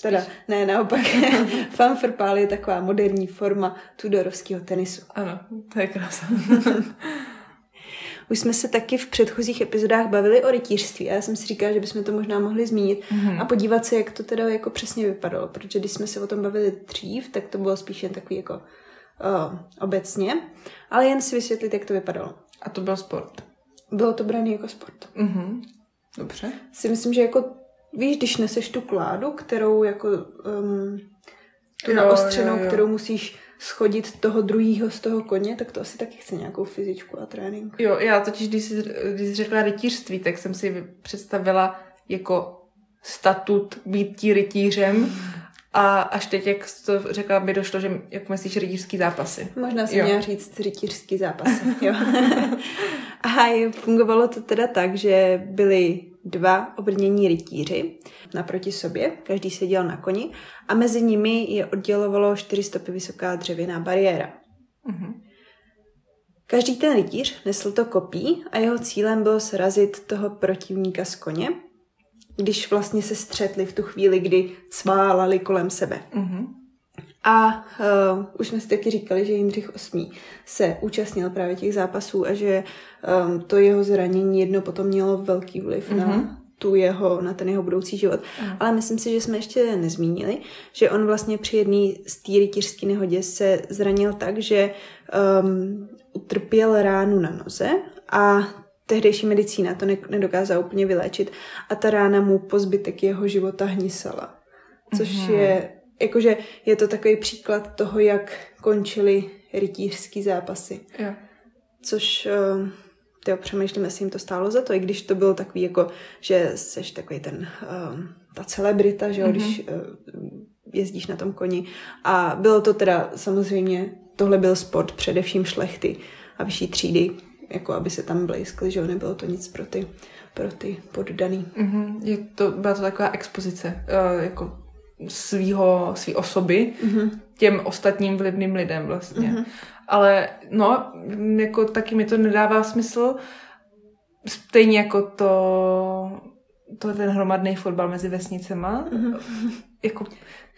Teda, ne, naopak. <laughs> Fanfrpál je taková moderní forma tudorovského tenisu. Ano, to je krása. Už jsme se taky v předchozích epizodách bavili o rytířství a já jsem si říkala, že bychom to možná mohli zmínit mm-hmm. a podívat se, jak to teda jako přesně vypadalo, protože když jsme se o tom bavili dřív, tak to bylo spíš jen takový jako uh, obecně, ale jen si vysvětlit, jak to vypadalo. A to byl sport. Bylo to brané jako sport. Mhm. Dobře. Si myslím, že jako, víš, když neseš tu kládu, kterou jako um, tu Jo, naostřenou, jo, jo. kterou musíš schodit toho druhého z toho koně, tak to asi taky chce nějakou fyzičku a trénink. Jo, já totiž, když jsi, když jsi řekla rytířství, tak jsem si představila jako statut být tí rytířem a až teď, jak jsi to řekla, mi došlo, že jak myslíš rytířský zápasy. Možná jsem Jo. měla říct rytířský zápas. Jo. <laughs> a fungovalo to teda tak, že byli dva obrnění rytíři naproti sobě, každý seděl na koni a mezi nimi je oddělovalo 4 stopy vysoká dřevěná bariéra. Mhm. Každý ten rytíř nesl to kopí a jeho cílem bylo srazit toho protivníka z koně, když vlastně se střetli v tu chvíli, kdy cválali kolem sebe. Mhm. A uh, už jsme si taky říkali, že Jindřich VIII se účastnil právě těch zápasů a že um, to jeho zranění jedno potom mělo velký vliv mm-hmm. na tu jeho, na ten jeho budoucí život. Mm. Ale myslím si, že jsme ještě nezmínili, že on vlastně při jedné z té rytířské nehodě se zranil tak, že um, utrpěl ránu na noze a tehdejší medicína to ne- nedokázala úplně vyléčit a ta rána mu po zbytek jeho života hnisala. Což mm-hmm. je, jakože je to takový příklad toho, jak končily rytířský zápasy. Jo. Což, uh, tyjo, přemýšlím, jestli jim to stálo za to, i když to byl takový jako, že seš takový ten, uh, ta celebrita, že jo, mm-hmm. když uh, jezdíš na tom koni. A bylo to teda samozřejmě, tohle byl sport především šlechty a vyšší třídy, jako aby se tam blízkli, že jo, nebylo to nic pro ty, pro ty poddaný. Mhm. Je to, byla to taková expozice uh, jako svýho, svý osoby Mhm. těm ostatním vlivným lidem vlastně. Ale no, jako taky mi to nedává smysl. Stejně jako to, to ten hromadný fotbal mezi vesnicema. Jako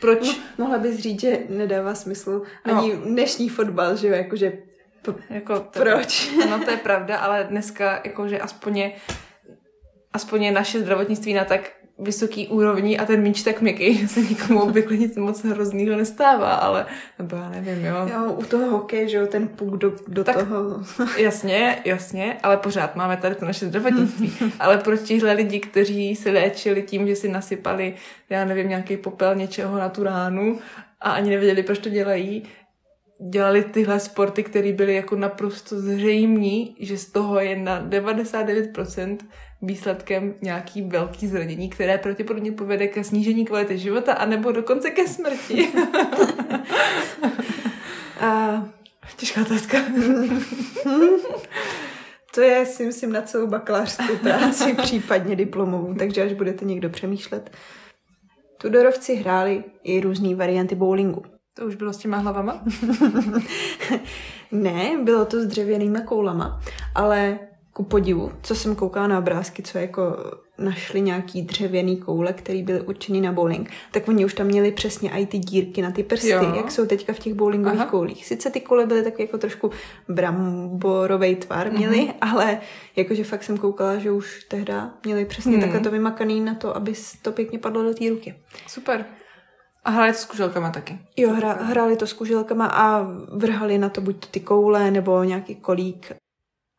proč? No, mohla bys říct, že nedává smysl No. ani dnešní fotbal, že jo, jakože p- Jako to, proč? Ano, to je pravda, ale dneska jakože aspoň je, aspoň je naše zdravotnictví na tak vysoký úrovni a ten míč tak měkký, že <laughs> se nikomu obvykle nic moc hroznýho nestává, ale nebo já nevím, jo. Jo, u toho hokeje, že jo, ten puk do, do Tak- toho. <laughs> Jasně, jasně, ale pořád máme tady to naše zdravotnictví. <laughs> ale proč tihle lidi, kteří se léčili tím, že si nasypali, já nevím, nějaký popel něčeho na tu ránu a ani nevěděli, proč to dělají, dělali tyhle sporty, které byly jako naprosto zřejmý, že z toho je na 99% výsledkem nějaký velký zranění, které pravděpodobně povede ke snížení kvality života anebo dokonce ke smrti. <laughs> A Těžká otázka. <laughs> to je, si myslím, na celou bakalářskou práci, <laughs> případně diplomovou, takže až budete někdo přemýšlet. Tudorovci hráli i různé varianty bowlingu. To už bylo s těma hlavama? Ne, bylo to s dřevěnýma koulama, ale ku podivu, co jsem koukala na obrázky, co jako našli nějaký dřevěný koule, který byly určený na bowling, tak oni už tam měli přesně i ty dírky na ty prsty, Jo. jak jsou teďka v těch bowlingových Aha. koulích. Sice ty koule byly tak jako trošku bramborový tvar Mhm. měli, mm-hmm. ale jakože fakt jsem koukala, že už tehda měli přesně mm. takhle to vymakaný na to, aby to pěkně padlo do té ruky. Super. A hráli to s kuželkama taky. Jo, hra, hráli to s kuželkama a vrhali na to buď to ty koule nebo nějaký kolík.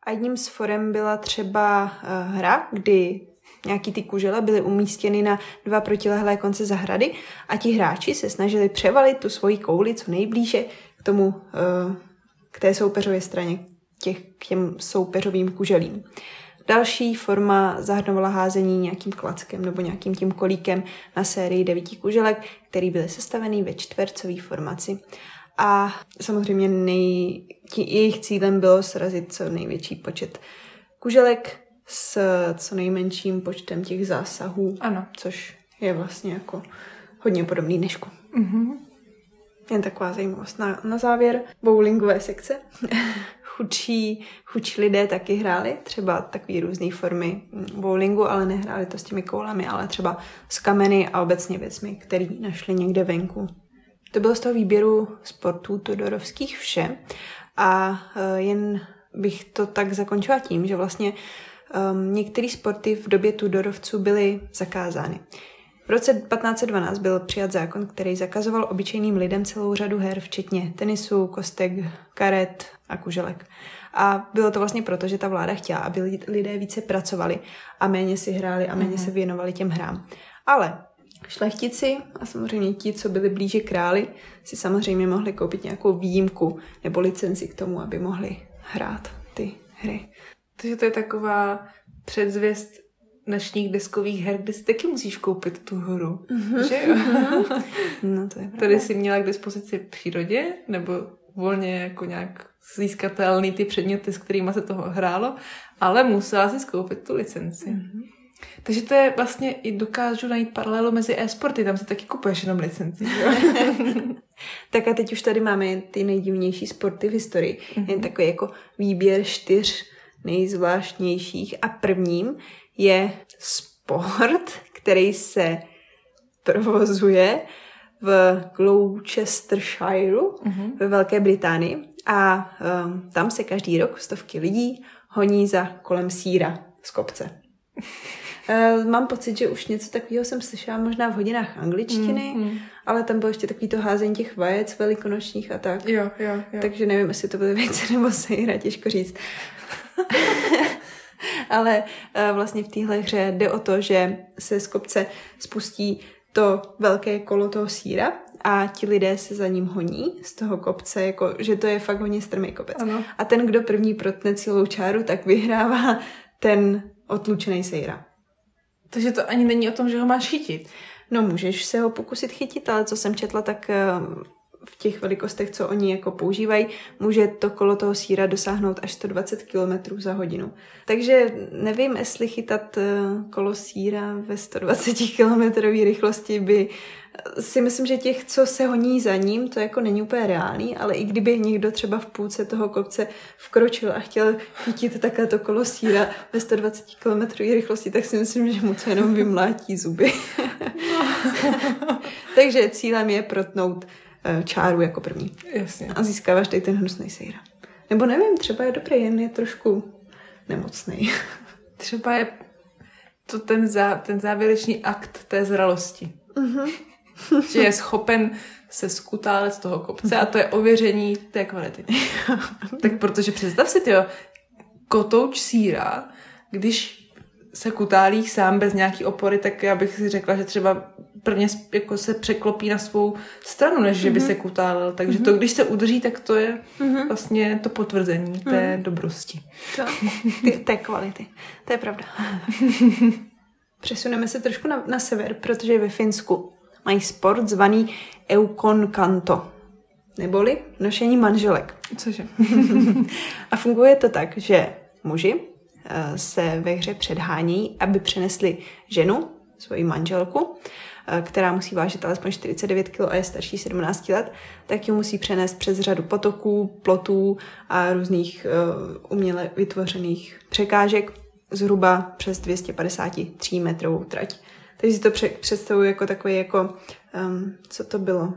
A jedním z forem byla třeba uh, hra, kdy nějaký ty kužele byly umístěny na dva protilehlé konce zahrady a ti hráči se snažili převalit tu svoji kouli co nejblíže k tomu, uh, k té soupeřové straně, těch, k těm soupeřovým kuželím. Další forma zahrnovala házení nějakým klackem nebo nějakým tím kolíkem na sérii devíti kuželek, který byly sestaveny ve čtvercové formaci. A samozřejmě nej, tí, jejich cílem bylo srazit co největší počet kuželek s co nejmenším počtem těch zásahů, Ano. což je vlastně jako hodně podobný dnešku. Mhm. Jen taková zajímavost. Na, na závěr bowlingové sekce. <laughs> chudší, chudší lidé taky hráli, třeba takové různé formy bowlingu, ale nehráli to s těmi koulemi, ale třeba s kameny a obecně věcmi, které našli někde venku. To bylo z toho výběru sportů Tudorovských vše a uh, jen bych to tak zakončila tím, že vlastně um, některé sporty v době Tudorovců byly zakázány. V roce 1512 byl přijat zákon, který zakazoval obyčejným lidem celou řadu her, včetně tenisu, kostek, karet a kuželek. A bylo to vlastně proto, že ta vláda chtěla, aby lidé více pracovali a méně si hráli a méně mm-hmm. se věnovali těm hrám. Ale šlechtici a samozřejmě ti, co byli blíže králi, si samozřejmě mohli koupit nějakou výjimku nebo licenci k tomu, aby mohli hrát ty hry. Takže to je taková předzvěst dnešních deskových her, kde si taky musíš koupit tu hru. Mm-hmm. Že jo? Mm-hmm. no to je pravda. Tady si měla k dispozici přírodě, nebo volně jako nějak získatelný ty předměty, s kterými se toho hrálo, ale musela si skoupit tu licenci. Mm-hmm. Takže to je vlastně, i dokážu najít paralelu mezi e-sporty, tam si taky kupuješ jenom licenci. <laughs> tak a teď už tady máme ty nejdivnější sporty v historii. Mm-hmm. Jen takový jako výběr čtyř nejzvláštnějších a prvním je sport, který se provozuje v Gloucestershire mm-hmm. ve Velké Británii a um, tam se každý rok stovky lidí honí za kolem síra z kopce. <laughs> Uh, mám pocit, že už něco takového jsem slyšela možná v hodinách angličtiny, mm, mm. ale tam bylo ještě takový to házení těch vajec velikonočních a tak. Jo, jo, jo. Takže nevím, jestli to byly vejce <laughs> nebo sejra, těžko říct. <laughs> ale uh, vlastně v téhle hře jde o to, že se z kopce spustí to velké kolo toho síra a ti lidé se za ním honí z toho kopce, jako, že to je fakt hodně strmý kopec. Ano. A ten, kdo první protne celou čáru, tak vyhrává ten otlučený sejra. Takže to ani není o tom, že ho máš chytit. No můžeš se ho pokusit chytit, ale co jsem četla, tak eh, v těch velikostech, co oni jako používají, může to kolo toho síra dosáhnout až 120 km za hodinu. Takže nevím, jestli chytat eh, kolo síra ve 120 km rychlosti by si myslím, že těch, co se honí za ním, to jako není úplně reálný, ale i kdyby někdo třeba v půlce toho kopce vkročil a chtěl chytit takhle to kolo síra ve 120 km rychlosti, tak si myslím, že mu to jenom vymlátí zuby. <laughs> Takže cílem je protnout eh, čáru jako první. Jasně. A získáváš tady ten hnusný sejra. Nebo nevím, třeba je dobrý, jen je trošku nemocný. <laughs> Třeba je to ten, zá, ten závěrečný akt té zralosti. Uh-huh. <laughs> že je schopen se skutálet z toho kopce a to je ověření té kvality. <laughs> tak protože představ si, tyjo, kotouč síra, když se kutálí sám bez nějaký opory, tak já bych si řekla, že třeba prvně jako se překlopí na svou stranu, než že by mm-hmm. se kutálel. Takže mm-hmm. to, když se udrží, tak to je mm-hmm. vlastně to potvrzení té mm-hmm. dobrosti. To, ty, té kvality. To je pravda. <laughs> Přesuneme se trošku na, na sever, protože ve Finsku mají sport zvaný Eukon Kanto, neboli nošení manželek. Cože? <laughs> a funguje to tak, že muži eh, se ve hře předhání, aby přenesli ženu, svoji manželku, eh, která musí vážit alespoň 49 kg a je starší 17 let, tak ji musí přenést přes řadu potoků, plotů a různých uh, uměle vytvořených překážek zhruba přes 253 metrovou trať. Takže si to představuji jako takový jako, um, co to bylo?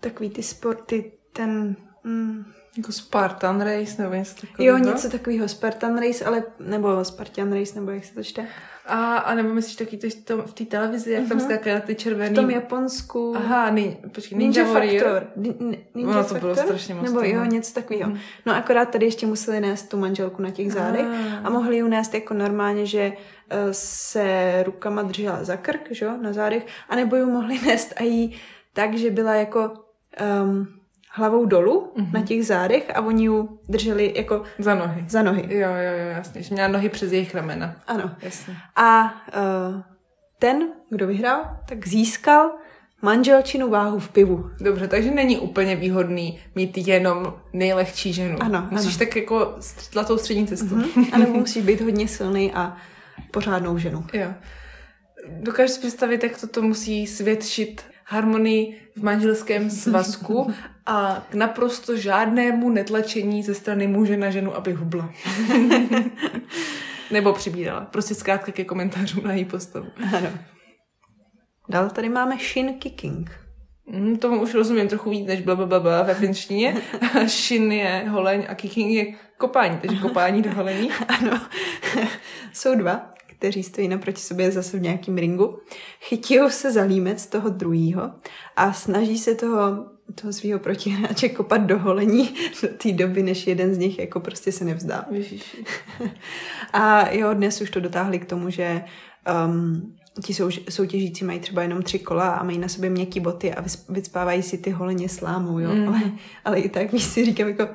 Takový ty sporty, ten... Mm, jako Spartan Race nebo něco takového? Jo, něco takového, Spartan Race, ale, nebo Spartan Race, nebo jak se to čte? A, a nebo myslíš taky to, to v té televizi, jak uh-huh. tam mhm. skákají ty červený... V tom Japonsku... Aha, nin, počkej, Ninja, Ninja Warrior. Factor. Ninja ono to Factor? bylo strašně moc. Nebo jo, něco takového. Hmm. No akorát tady ještě museli nést tu manželku na těch zádech ah. a mohli ji nést jako normálně, že eh, se rukama držela za krk, že jo, na zádech, anebo ji mohli <laughs> nést a jí tak, že byla jako... Um, hlavou dolů mm-hmm. na těch zádech a oni ji drželi jako... Za nohy. Za nohy. Jo, jo, jo, jasně. Že měla nohy přes jejich ramena. Ano. Jasně. A uh, ten, kdo vyhrál, tak získal manželčinu váhu v pivu. Dobře, takže není úplně výhodný mít jenom nejlehčí ženu. Ano, Musíš ano. tak jako tou střední cestu. <laughs> Mm-hmm. A nebo musíš být hodně silný a pořádnou ženu. Jo. Dokážeš si představit, jak toto musí svědčit harmonii v manželském svazku a k naprosto žádnému netlačení ze strany muže na ženu, aby hubla. <laughs> Nebo přibírala. Prostě zkrátka ke komentářům na její postavu. Ano. Dál tady máme shin kicking. Mm, tomu už rozumím trochu víc než blablabla ve finštině. <laughs> Shin je holeň a kicking je kopání, takže kopání do holení. <laughs> Ano. Jsou dva, kteří stojí naproti sobě zase v nějakém ringu, chytí se za límec toho druhého a snaží se toho, toho svého protihráče kopat do holení do té doby, než jeden z nich jako prostě se nevzdá. Ježiši. <laughs> A jo, dnes už to dotáhli k tomu, že um, ti sou, soutěžící mají třeba jenom tři kola a mají na sobě měkký boty a vys- vycpávají si ty holeně slámou, jo. Mm. Ale, ale i tak víš si říkám jako,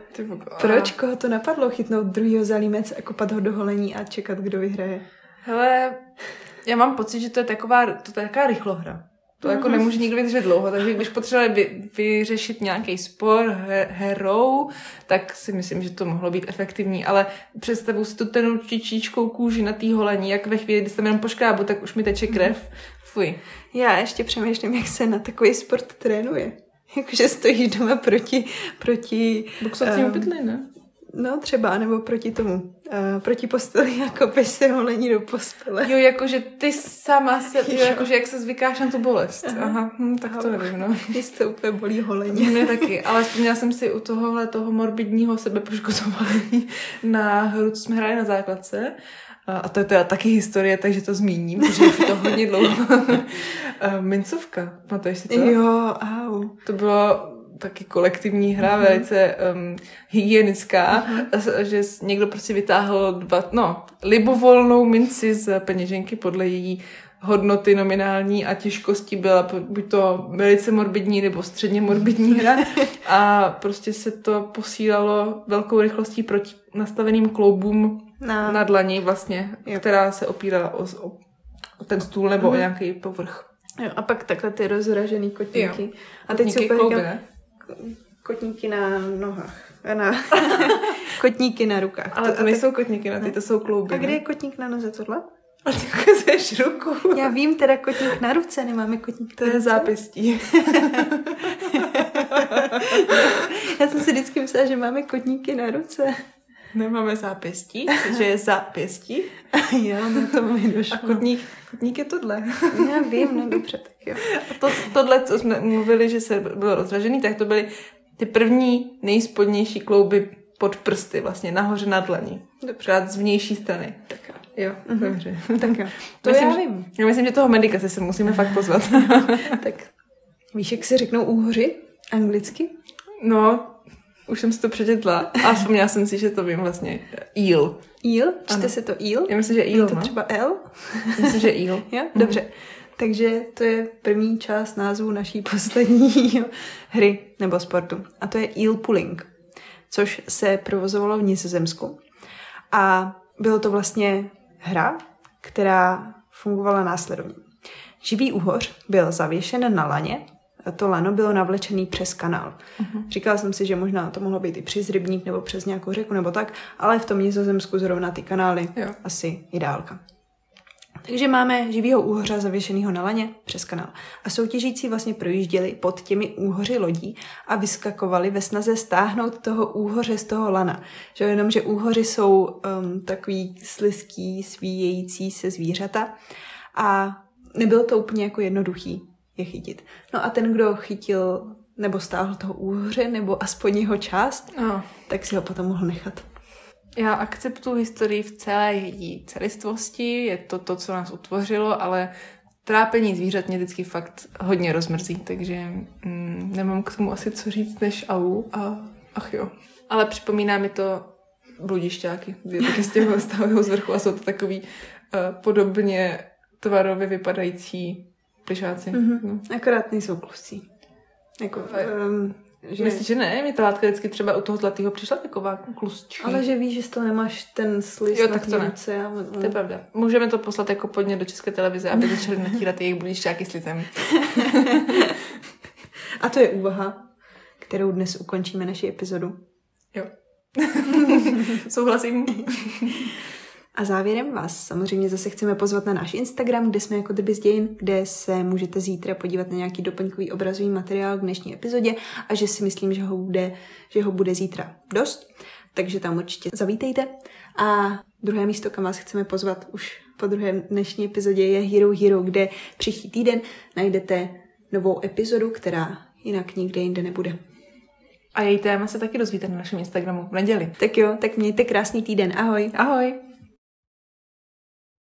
proč koho to napadlo chytnout druhýho za límec a kopat ho do holení a čekat, kdo vyhraje. Hele, já mám pocit, že to je taková, to je taková rychlohra. To jako Mhm. nemůže nikdo vydržet dlouho, takže když potřebovali vy, vyřešit nějaký spor he, herou, tak si myslím, že to mohlo být efektivní, ale představu si tu tenou čičičkou kůži na té holení, jak ve chvíli, kdy jsem jenom poškrábu, tak už mi teče krev. Fuj. Já ještě přemýšlím, jak se na takový sport trénuje. Jakože stojíš doma proti, proti Boxovacímu Ehm, pytli, ne? No třeba, nebo proti tomu, uh, proti posteli <laughs> a kopeš se holení do postele. Jo, jakože ty sama se, <laughs> jo, Jo. jakože jak se zvykáš na tu bolest. Aha, hm, tak to nevím, no. <laughs> Když to úplně bolí holení. Mě taky, ale vzpomněla jsem si u tohohle toho morbidního sebepoškozování na hru, co jsme hráli na základce. A to je teda taky historie, takže to zmíním, protože je to hodně dlouho. A Mincovka, pamatuješ si to? Jo, au. To bylo taky kolektivní hra, mm-hmm. velice um, hygienická, mm-hmm. že někdo prostě vytáhl dva, no, libovolnou minci z peněženky podle její hodnoty nominální a těžkosti byla buď to velice morbidní nebo středně morbidní hra <laughs> a prostě se to posílalo velkou rychlostí proti nastaveným kloubům Na, na dlani vlastně, Jo. která se opírala o, o, ten stůl nebo Mhm. o nějaký povrch. jo, a pak takhle ty rozražený kotníky. Jo. A teď si úplně říkám? Kotníky na nohách. Na, <laughs> kotníky na rukách. Ale to a, nejsou kotníky na ty, to jsou klouby. a kde je kotník na noze tohle? A ty ukazuješ ruku. <laughs> Já vím teda kotník na ruce, nemáme kotník To je zápěstí. <laughs> Já jsem si vždycky myslela, že máme kotníky na ruce. Nemáme zápěstí, <laughs> že je zápěstí. jo, no to mi A došlo. kotník, kotník je tohle. <laughs> Já vím, no dobře, tak jo. A to, tohle, co jsme mluvili, že se bylo rozražený, tak to byly ty první nejspodnější klouby pod prsty, vlastně nahoře na dlaní. Dobře. Dobře. z vnější strany. Tak jo. Mhm. dobře. Tak jo. <laughs> To Myslím, já že- vím. Já myslím, že toho medika se, se musíme fakt pozvat. Tak víš, jak se řeknou úhoři anglicky? No, už jsem si to přečetla a vzpomněla jsem si, že to vím vlastně. Eel. Eel? Čte Ano. se to eel? Já myslím, že Je eel, to no. třeba L? Myslím, že eel. <laughs> Jo, dobře. Takže to je první část názvu naší poslední <laughs> hry nebo sportu. A to je eel pulling, což se provozovalo v Nizozemsku. A bylo to vlastně hra, která fungovala následovně. Živý úhoř byl zavěšen na laně, to lano bylo navlečený přes kanál. Uh-huh. Říkala jsem si, že možná to mohlo být i přes rybník nebo přes nějakou řeku nebo tak, ale v tom Nizozemsku zrovna ty kanály Jo. asi ideálka. Takže máme živýho úhoře zavěšeného na laně přes kanál. A soutěžící vlastně projížděli pod těmi úhoři lodí a vyskakovali ve snaze stáhnout toho úhoře z toho lana. Že jenom, že úhoři jsou um, takový slizký, svíjející se zvířata a nebylo to úplně jako jednoduchý je chytit. No a ten, kdo chytil nebo stáhl toho úhoře, nebo aspoň jeho část, No. tak si ho potom mohl nechat. Já akceptuji historii v celé její celistvosti, je to to, co nás utvořilo, ale trápení zvířat mě vždycky fakt hodně rozmrzí, takže mm, nemám k tomu asi co říct než au a ach jo. Ale připomíná mi to bludišťáky, kdy taky z těho stavují z vrchu a jsou to takový uh, podobně tvarově vypadající plišáci. Mhm. No. Akorát nejsou klusí. Jako, um, že... Myslíš, že ne? Mě ta látka vždycky třeba u toho zlatého přišla taková klusčí. Ale že víš, že z toho nemáš ten sliz Jo, tak to ne. ruce. A... To je pravda. Můžeme to poslat jako podně do české televize, aby začali natírat jejich budišťáky slizem. <laughs> a to je úvaha, kterou dnes ukončíme naši epizodu. Jo. <laughs> Souhlasím. <laughs> A závěrem vás samozřejmě zase chceme pozvat na náš Instagram, kde jsme jako The Biz Dějin, kde se můžete zítra podívat na nějaký doplňkový obrazový materiál k dnešní epizodě a že si myslím, že ho bude, že ho bude zítra dost. Takže tam určitě zavítejte. A druhé místo, kam vás chceme pozvat už po druhé dnešní epizodě je Hero Hero, kde příští týden najdete novou epizodu, která jinak nikde jinde nebude. A její téma se taky dozvíte na našem Instagramu v neděli. Tak jo, tak mějte krásný týden. Ahoj. Ahoj!